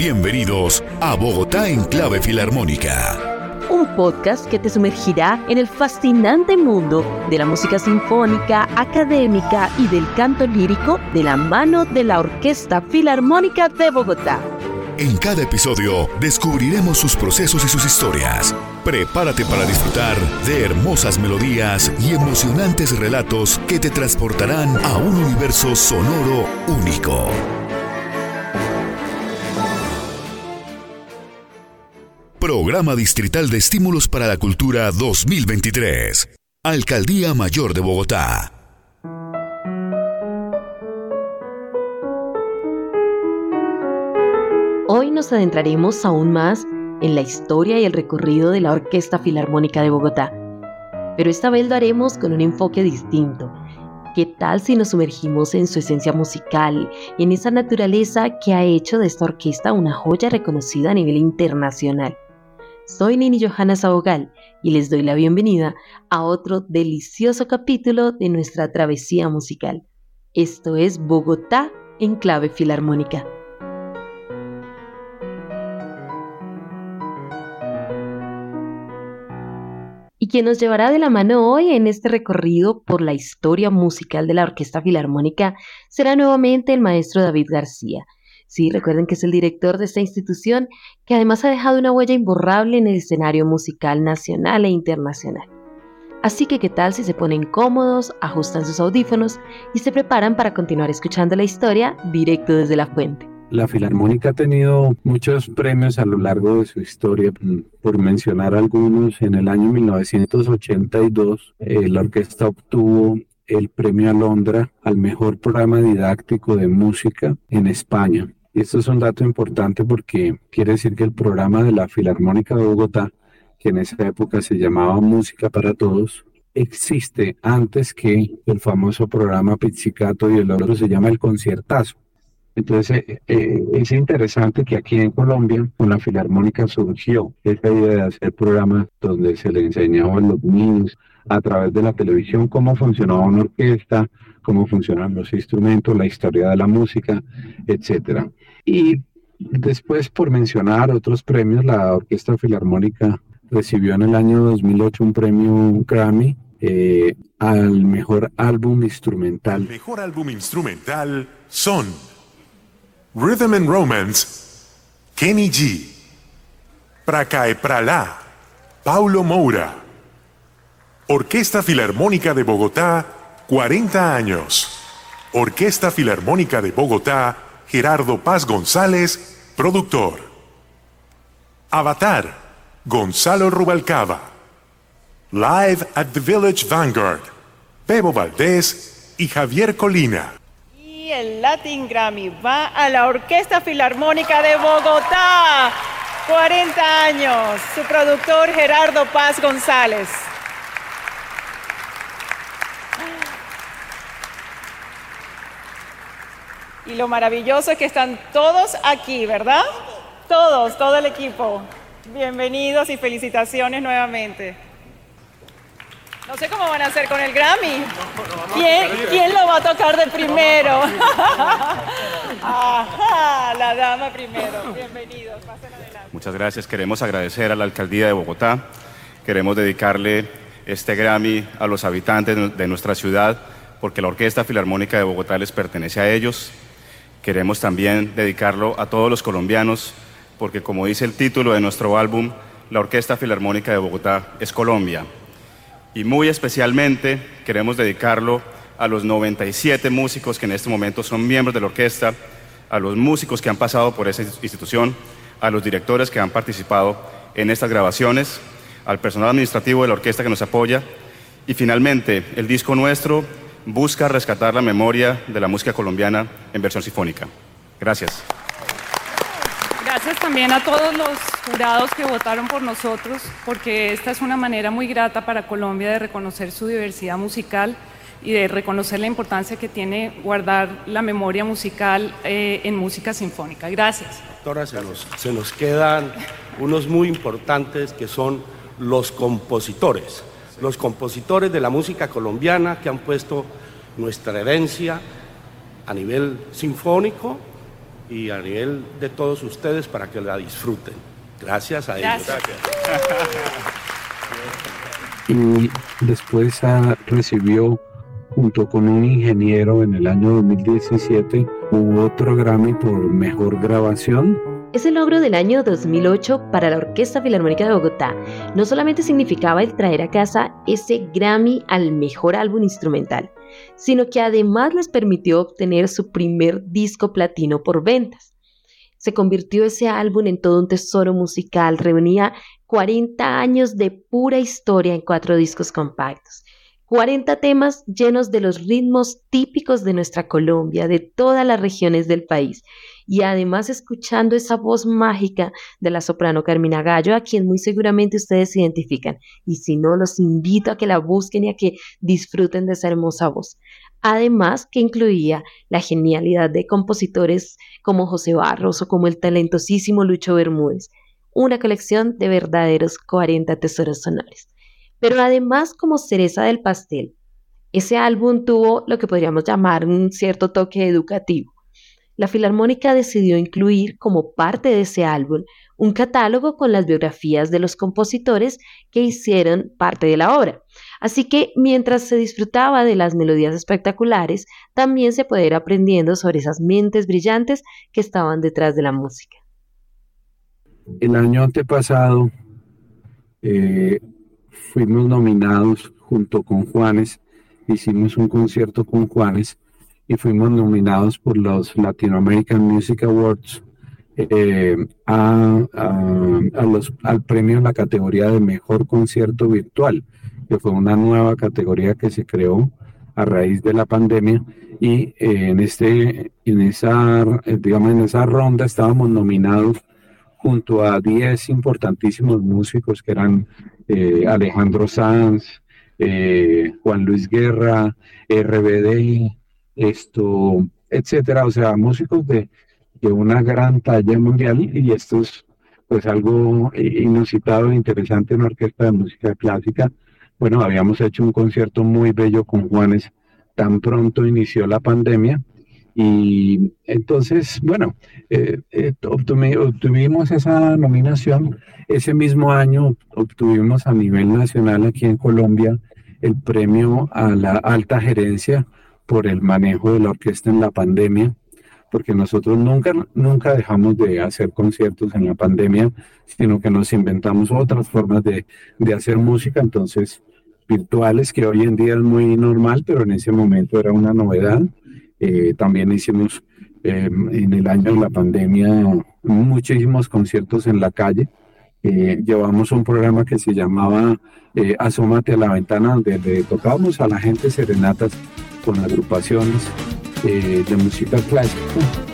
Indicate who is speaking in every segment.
Speaker 1: Bienvenidos a Bogotá en clave filarmónica.
Speaker 2: Un podcast que te sumergirá en el fascinante mundo de la música sinfónica, académica y del canto lírico de la mano de la Orquesta Filarmónica de Bogotá.
Speaker 1: En cada episodio descubriremos sus procesos y sus historias. Prepárate para disfrutar de hermosas melodías y emocionantes relatos que te transportarán a un universo sonoro único. Programa Distrital de Estímulos para la Cultura 2023. Alcaldía Mayor de Bogotá.
Speaker 2: Hoy nos adentraremos aún más en la historia y el recorrido de la Orquesta Filarmónica de Bogotá. Pero esta vez lo haremos con un enfoque distinto. ¿Qué tal si nos sumergimos en su esencia musical y en esa naturaleza que ha hecho de esta orquesta una joya reconocida a nivel internacional? Soy Nini Johanna Sabogal y les doy la bienvenida a otro delicioso capítulo de nuestra travesía musical. Esto es Bogotá en clave filarmónica. y quien nos llevará de la mano hoy en este recorrido por la historia musical de la Orquesta Filarmónica será nuevamente el maestro David García. Sí, recuerden que es el director de esta institución que además ha dejado una huella imborrable en el escenario musical nacional e internacional. Así que qué tal si se ponen cómodos, ajustan sus audífonos y se preparan para continuar escuchando la historia directo desde la fuente.
Speaker 3: La Filarmónica ha tenido muchos premios a lo largo de su historia. Por mencionar algunos, en el año 1982 eh, la orquesta obtuvo el premio Alondra al mejor programa didáctico de música en España. Y esto es un dato importante porque quiere decir que el programa de la Filarmónica de Bogotá, que en esa época se llamaba Música para Todos, existe antes que el famoso programa Pizzicato y el otro se llama El Conciertazo. Entonces, eh, eh, es interesante que aquí en Colombia, con la Filarmónica surgió esa idea de hacer programas donde se le enseñaban a los niños a través de la televisión cómo funcionaba una orquesta, cómo funcionan los instrumentos, la historia de la música, etcétera. Y después, por mencionar otros premios, la Orquesta Filarmónica recibió en el año 2008 un premio Grammy eh, al mejor álbum instrumental.
Speaker 1: mejor álbum instrumental son Rhythm and Romance, Kenny G. Pracae Pralá, Paulo Moura. Orquesta Filarmónica de Bogotá, 40 años. Orquesta Filarmónica de Bogotá, Gerardo Paz González, productor. Avatar, Gonzalo Rubalcaba. Live at the Village Vanguard, Bebo Valdés y Javier Colina
Speaker 4: el Latin Grammy va a la Orquesta Filarmónica de Bogotá. 40 años. Su productor Gerardo Paz González. Y lo maravilloso es que están todos aquí, ¿verdad? Todos, todo el equipo. Bienvenidos y felicitaciones nuevamente. No sé cómo van a hacer con el Grammy. ¿Quién, lo va a tocar de primero? Ajá, la dama primero. Bienvenidos, pasen adelante.
Speaker 5: Muchas gracias. Queremos agradecer a la alcaldía de Bogotá. Queremos dedicarle este Grammy a los habitantes de nuestra ciudad porque la Orquesta Filarmónica de Bogotá les pertenece a ellos. Queremos también dedicarlo a todos los colombianos porque como dice el título de nuestro álbum, la Orquesta Filarmónica de Bogotá es Colombia. Y muy especialmente queremos dedicarlo a los 97 músicos que en este momento son miembros de la orquesta, a los músicos que han pasado por esa institución, a los directores que han participado en estas grabaciones, al personal administrativo de la orquesta que nos apoya y finalmente el disco nuestro busca rescatar la memoria de la música colombiana en versión sinfónica. Gracias.
Speaker 6: Gracias también a todos los jurados que votaron por nosotros, porque esta es una manera muy grata para Colombia de reconocer su diversidad musical y de reconocer la importancia que tiene guardar la memoria musical eh, en música sinfónica. Gracias.
Speaker 7: Doctora, se nos, se nos quedan unos muy importantes que son los compositores, los compositores de la música colombiana que han puesto nuestra herencia a nivel sinfónico y a nivel de todos ustedes para que la disfruten. Gracias a ellos.
Speaker 3: Y después ah, recibió junto con un ingeniero en el año 2017 hubo otro Grammy por mejor grabación.
Speaker 2: Ese logro del año 2008 para la Orquesta Filarmónica de Bogotá no solamente significaba el traer a casa ese Grammy al mejor álbum instrumental, sino que además les permitió obtener su primer disco platino por ventas. Se convirtió ese álbum en todo un tesoro musical, reunía 40 años de pura historia en cuatro discos compactos 40 temas llenos de los ritmos típicos de nuestra Colombia, de todas las regiones del país. Y además escuchando esa voz mágica de la soprano Carmina Gallo, a quien muy seguramente ustedes identifican. Y si no, los invito a que la busquen y a que disfruten de esa hermosa voz. Además que incluía la genialidad de compositores como José Barros o como el talentosísimo Lucho Bermúdez. Una colección de verdaderos 40 tesoros sonores. Pero además, como cereza del pastel, ese álbum tuvo lo que podríamos llamar un cierto toque educativo. La Filarmónica decidió incluir como parte de ese álbum un catálogo con las biografías de los compositores que hicieron parte de la obra. Así que mientras se disfrutaba de las melodías espectaculares, también se puede ir aprendiendo sobre esas mentes brillantes que estaban detrás de la música.
Speaker 3: El año antepasado eh, fuimos nominados junto con Juanes, hicimos un concierto con Juanes y fuimos nominados por los Latino American Music Awards eh, a, los, al premio en la categoría de mejor concierto virtual, que fue una nueva categoría que se creó a raíz de la pandemia. Y eh, en este en esa digamos en esa ronda estábamos nominados junto a 10 importantísimos músicos que eran eh, Alejandro Sanz, eh, Juan Luis Guerra, RBD, esto, etcétera, o sea, músicos de, de una gran talla mundial y esto es pues algo inusitado e interesante en una orquesta de música clásica. Bueno, habíamos hecho un concierto muy bello con Juanes tan pronto inició la pandemia y entonces, bueno, eh, eh, obtuvimos esa nominación. Ese mismo año obtuvimos a nivel nacional aquí en Colombia el premio a la alta gerencia por el manejo de la orquesta en la pandemia, porque nosotros nunca, nunca dejamos de hacer conciertos en la pandemia, sino que nos inventamos otras formas de, de hacer música, entonces virtuales, que hoy en día es muy normal, pero en ese momento era una novedad. Eh, también hicimos em, en el año de la pandemia muchísimos conciertos en la calle. Eh, llevamos un programa que se llamaba eh, Asómate a la ventana, donde tocábamos a la gente serenatas con agrupaciones de música clásica.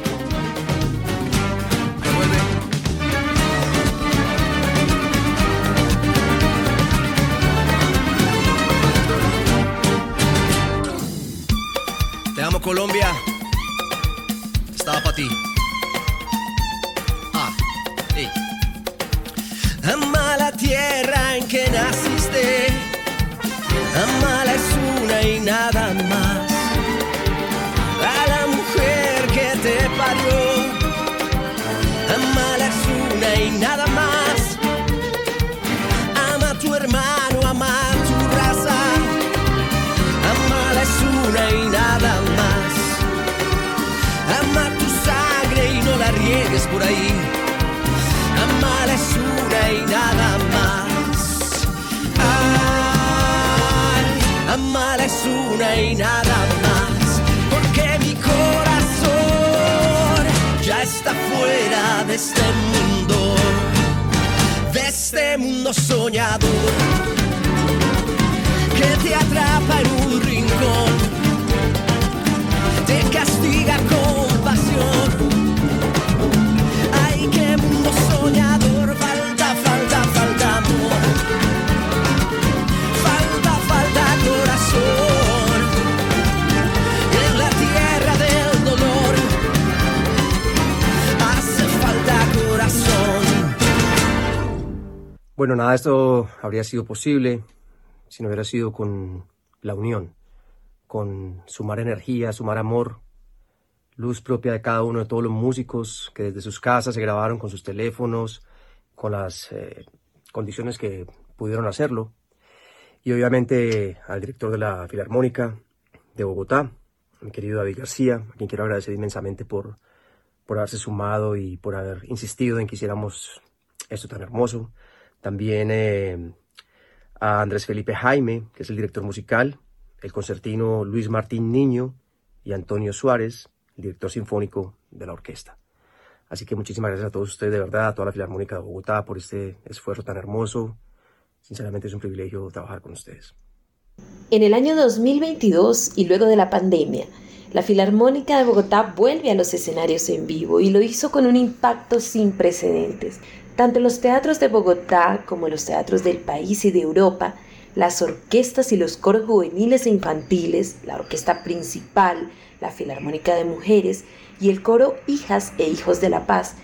Speaker 8: Por ahí. Amar es una y nada más. Ay, amar es una y nada más. Porque mi corazón ya está fuera de este mundo, de este mundo soñador que te atrapa en un rincón, te castiga
Speaker 9: Bueno, nada de esto habría sido posible si no hubiera sido con la unión, con sumar energía, sumar amor, luz propia de cada uno de todos los músicos que desde sus casas se grabaron con sus teléfonos, con las eh, condiciones que pudieron hacerlo. Y obviamente al director de la Filarmónica de Bogotá, mi querido David García, a quien quiero agradecer inmensamente por, por haberse sumado y por haber insistido en que hiciéramos esto tan hermoso. También eh, a Andrés Felipe Jaime, que es el director musical, el concertino Luis Martín Niño y Antonio Suárez, el director sinfónico de la orquesta. Así que muchísimas gracias a todos ustedes, de verdad, a toda la Filarmónica de Bogotá por este esfuerzo tan hermoso. Sinceramente es un privilegio trabajar con ustedes.
Speaker 2: En el año 2022 y luego de la pandemia, la Filarmónica de Bogotá vuelve a los escenarios en vivo y lo hizo con un impacto sin precedentes. Tanto los teatros de Bogotá como los teatros del país y de Europa, las orquestas y los coros juveniles e infantiles, la orquesta principal, la Filarmónica de Mujeres y el coro Hijas e Hijos de la Paz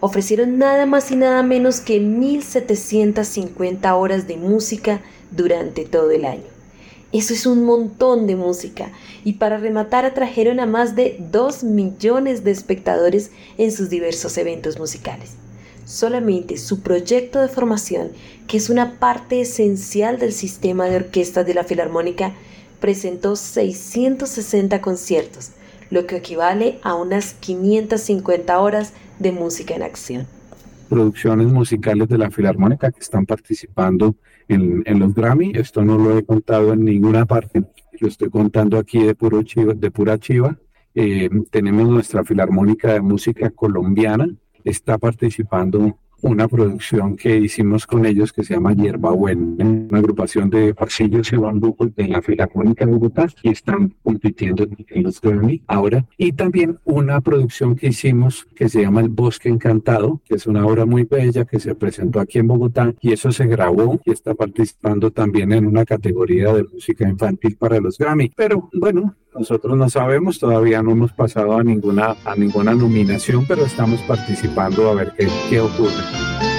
Speaker 2: ofrecieron nada más y nada menos que 1.750 horas de música durante todo el año. Eso es un montón de música. Y para rematar atrajeron a más de 2 millones de espectadores en sus diversos eventos musicales. Solamente su proyecto de formación, que es una parte esencial del sistema de orquestas de la Filarmónica, presentó 660 conciertos, lo que equivale a unas 550 horas de música en acción.
Speaker 3: Producciones musicales de la Filarmónica que están participando en, los Grammy. Esto no lo he contado en ninguna parte, lo estoy contando aquí de, puro chiva, de pura chiva. Eh, tenemos nuestra Filarmónica de Música Colombiana, está participando una producción que hicimos con ellos que se llama Hierba Buena, una agrupación de pasillos y bambucos de la Filarmónica de Bogotá y están compitiendo en los Grammy ahora. Y también una producción que hicimos que se llama El Bosque Encantado, que es una obra muy bella que se presentó aquí en Bogotá y eso se grabó y está participando también en una categoría de música infantil para los Grammy. Pero bueno, nosotros no sabemos, todavía no hemos pasado a ninguna, a ninguna nominación, pero estamos participando a ver qué, qué ocurre. Bueno,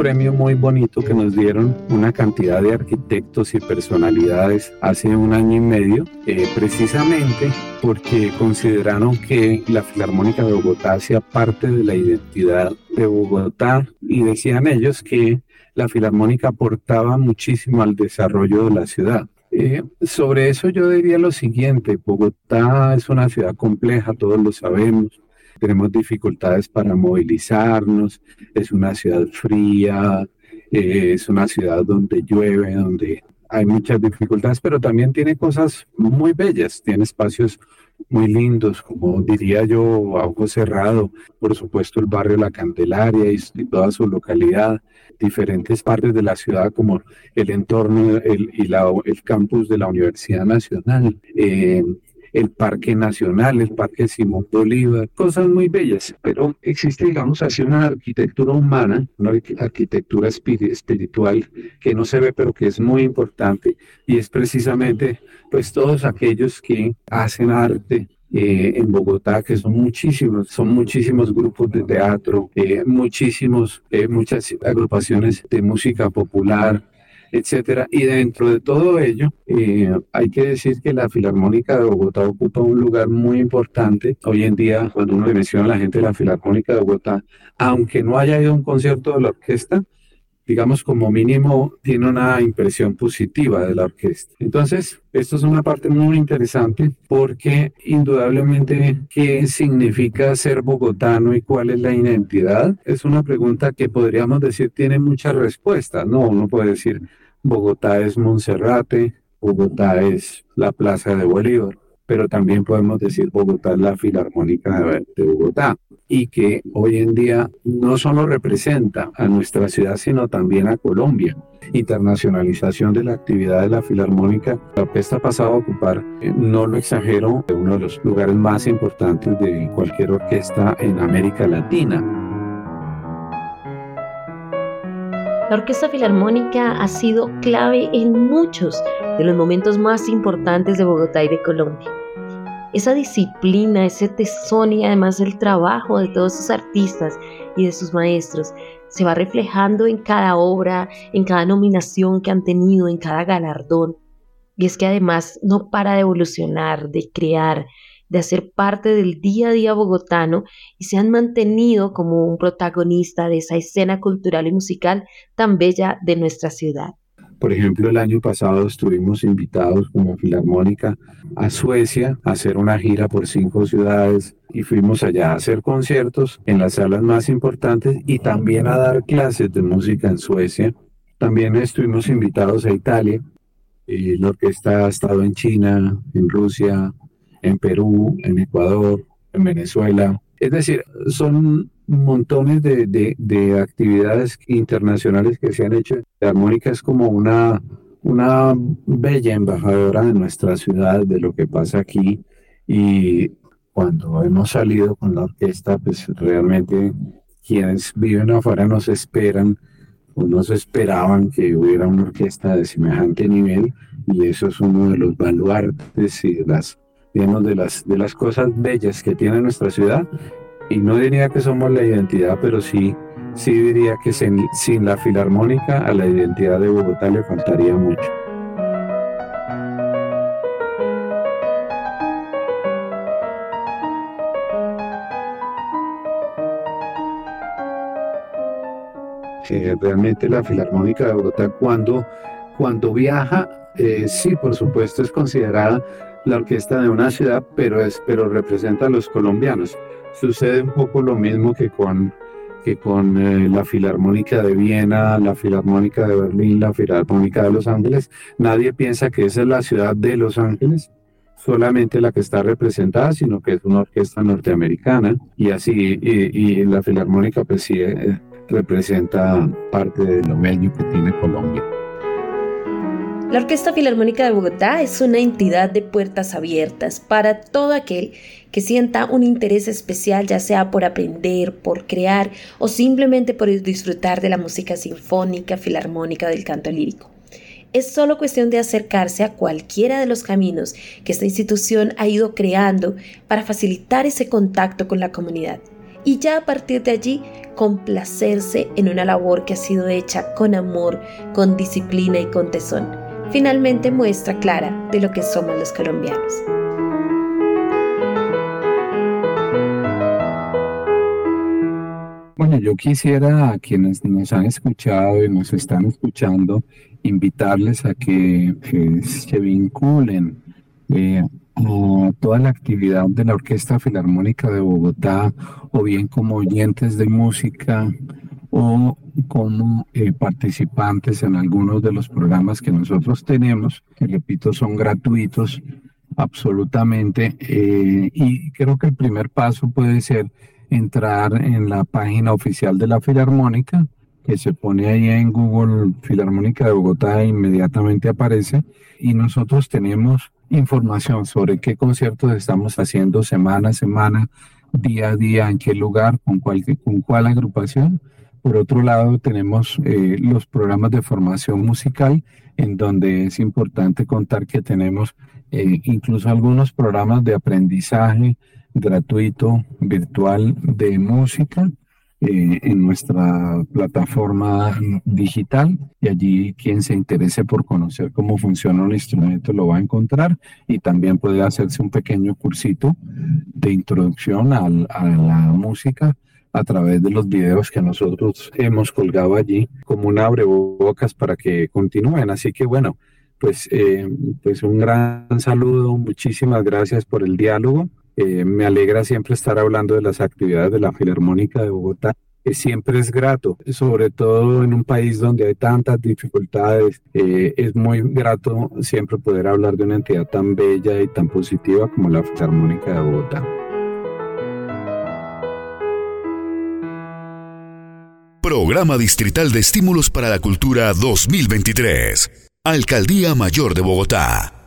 Speaker 3: premio muy bonito que nos dieron una cantidad de arquitectos y personalidades hace un año y medio, eh, precisamente porque consideraron que la Filarmónica de Bogotá hacía parte de la identidad de Bogotá y decían ellos que la Filarmónica aportaba muchísimo al desarrollo de la ciudad. Eh, sobre eso yo diría lo siguiente, Bogotá es una ciudad compleja, todos lo sabemos, tenemos dificultades para movilizarnos, es una ciudad fría, eh, es una ciudad donde llueve, donde hay muchas dificultades, pero también tiene cosas muy bellas, tiene espacios muy lindos, como diría yo, a ojo cerrado, por supuesto el barrio La Candelaria y, toda su localidad, diferentes partes de la ciudad como el entorno el, y la, el campus de la Universidad Nacional, eh, el Parque Nacional, el Parque Simón Bolívar, cosas muy bellas, pero existe, digamos, así una arquitectura humana, una arquitectura espiritual que no se ve, pero que es muy importante, y es precisamente, pues, todos aquellos que hacen arte, eh, en Bogotá, que son muchísimos, son muchísimos grupos de teatro, eh, muchísimos, eh, muchas agrupaciones de música popular, etcétera. Y dentro de todo ello, eh, hay que decir que la Filarmónica de Bogotá ocupa un lugar muy importante. Hoy en día, cuando uno le menciona a la gente de la Filarmónica de Bogotá, aunque no haya ido a un concierto de la orquesta, digamos, como mínimo, tiene una impresión positiva de la orquesta. Entonces, esto es una parte muy interesante porque indudablemente, ¿qué significa ser bogotano y cuál es la identidad? Es una pregunta que podríamos decir tiene muchas respuestas, ¿no? Uno puede decir, Bogotá es Monserrate, Bogotá es la Plaza de Bolívar, pero también podemos decir Bogotá es la Filarmónica de Bogotá y que hoy en día no solo representa a nuestra ciudad, sino también a Colombia. Internacionalización de la actividad de la Filarmónica. La orquesta ha pasado a ocupar, eh, no lo exagero, uno de los lugares más importantes de cualquier orquesta en América Latina.
Speaker 2: La Orquesta Filarmónica ha sido clave en muchos de los momentos más importantes de Bogotá y de Colombia esa disciplina, ese tesón y además el trabajo de todos sus artistas y de sus maestros se va reflejando en cada obra, en cada nominación que han tenido, en cada galardón. Y es que además no para de evolucionar, de crear, de hacer parte del día a día bogotano y se han mantenido como un protagonista de esa escena cultural y musical tan bella de nuestra ciudad.
Speaker 3: Por ejemplo, el año pasado estuvimos invitados como Filarmónica a Suecia a hacer una gira por cinco ciudades y fuimos allá a hacer conciertos en las salas más importantes y también a dar clases de música en Suecia. También estuvimos invitados a Italia. Y la orquesta ha estado en China, en Rusia, en Perú, en Ecuador, en Venezuela. Es decir, son montones de, de, actividades internacionales que se han hecho. La armónica es como una, una bella embajadora de nuestra ciudad, de lo que pasa aquí. Y cuando hemos salido con la orquesta, pues realmente quienes viven afuera nos esperan o nos esperaban que hubiera una orquesta de semejante nivel y eso es uno de los baluartes y de las, de las, de las cosas bellas que tiene nuestra ciudad y no diría que somos la identidad, pero sí, sí diría que sin, sin la filarmónica a la identidad de Bogotá le faltaría mucho. Eh, realmente la Filarmónica de Bogotá cuando, cuando viaja, eh, sí, por supuesto, es considerada la orquesta de una ciudad, pero, es, pero representa a los colombianos. Sucede un poco lo mismo que con, que con eh, la Filarmónica de Viena, la Filarmónica de Berlín, la Filarmónica de Los Ángeles. Nadie piensa que esa es la ciudad de Los Ángeles, solamente la que está representada, sino que es una orquesta norteamericana y así, y, la Filarmónica pues sí eh, representa parte de lo bello que tiene Colombia.
Speaker 2: La Orquesta Filarmónica de Bogotá es una entidad de puertas abiertas para todo aquel que sienta un interés especial, ya sea por aprender, por crear o simplemente por disfrutar de la música sinfónica, filarmónica del canto lírico. Es solo cuestión de acercarse a cualquiera de los caminos que esta institución ha ido creando para facilitar ese contacto con la comunidad y ya a partir de allí complacerse en una labor que ha sido hecha con amor, con disciplina y con tesón finalmente muestra clara de lo que somos los colombianos.
Speaker 3: Bueno, yo quisiera a quienes nos han escuchado y nos están escuchando invitarles a que se vinculen eh, a toda la actividad de la Orquesta Filarmónica de Bogotá o bien como oyentes de música o como eh, participantes en algunos de los programas que nosotros tenemos, que repito, son gratuitos absolutamente. Eh, y creo que el primer paso puede ser entrar en la página oficial de la Filarmónica, que se pone ahí en Google Filarmónica de Bogotá e inmediatamente aparece. Y nosotros tenemos información sobre qué conciertos estamos haciendo semana a semana, día a día, en qué lugar, con cuál, con cuál agrupación por otro lado, tenemos eh, los programas de formación musical, en donde es importante contar que tenemos eh, incluso algunos programas de aprendizaje gratuito, virtual de música eh, en nuestra plataforma digital. Y allí quien se interese por conocer cómo funciona un instrumento lo va a encontrar y también puede hacerse un pequeño cursito de introducción a la música a través de los videos que nosotros hemos colgado allí como un abrebocas para que continúen. Así que bueno, pues, eh, pues un gran saludo, muchísimas gracias por el diálogo. Eh, me alegra siempre estar hablando de las actividades de la Filarmónica de Bogotá. Siempre es grato, sobre todo en un país donde hay tantas dificultades. Eh, es muy grato siempre poder hablar de una entidad tan bella y tan positiva como la Filarmónica de Bogotá.
Speaker 1: Programa Distrital de Estímulos para la Cultura 2023. Alcaldía Mayor de Bogotá.